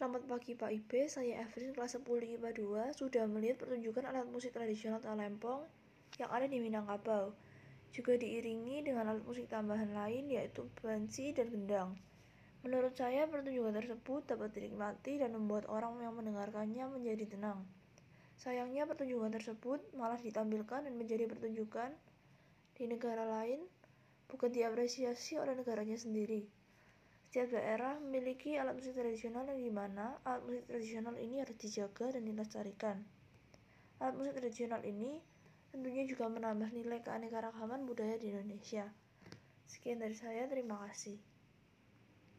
Selamat pagi Pak Ibe, saya Evelyn kelas 10 IPA 2 sudah melihat pertunjukan alat musik tradisional Talempong yang ada di Minangkabau. Juga diiringi dengan alat musik tambahan lain yaitu bansi dan gendang. Menurut saya pertunjukan tersebut dapat dinikmati dan membuat orang yang mendengarkannya menjadi tenang. Sayangnya pertunjukan tersebut malah ditampilkan dan menjadi pertunjukan di negara lain bukan diapresiasi oleh negaranya sendiri. Setiap daerah memiliki alat musik tradisional yang di mana alat musik tradisional ini harus dijaga dan dilestarikan. Alat musik tradisional ini tentunya juga menambah nilai keanekaragaman budaya di Indonesia. Sekian dari saya, terima kasih.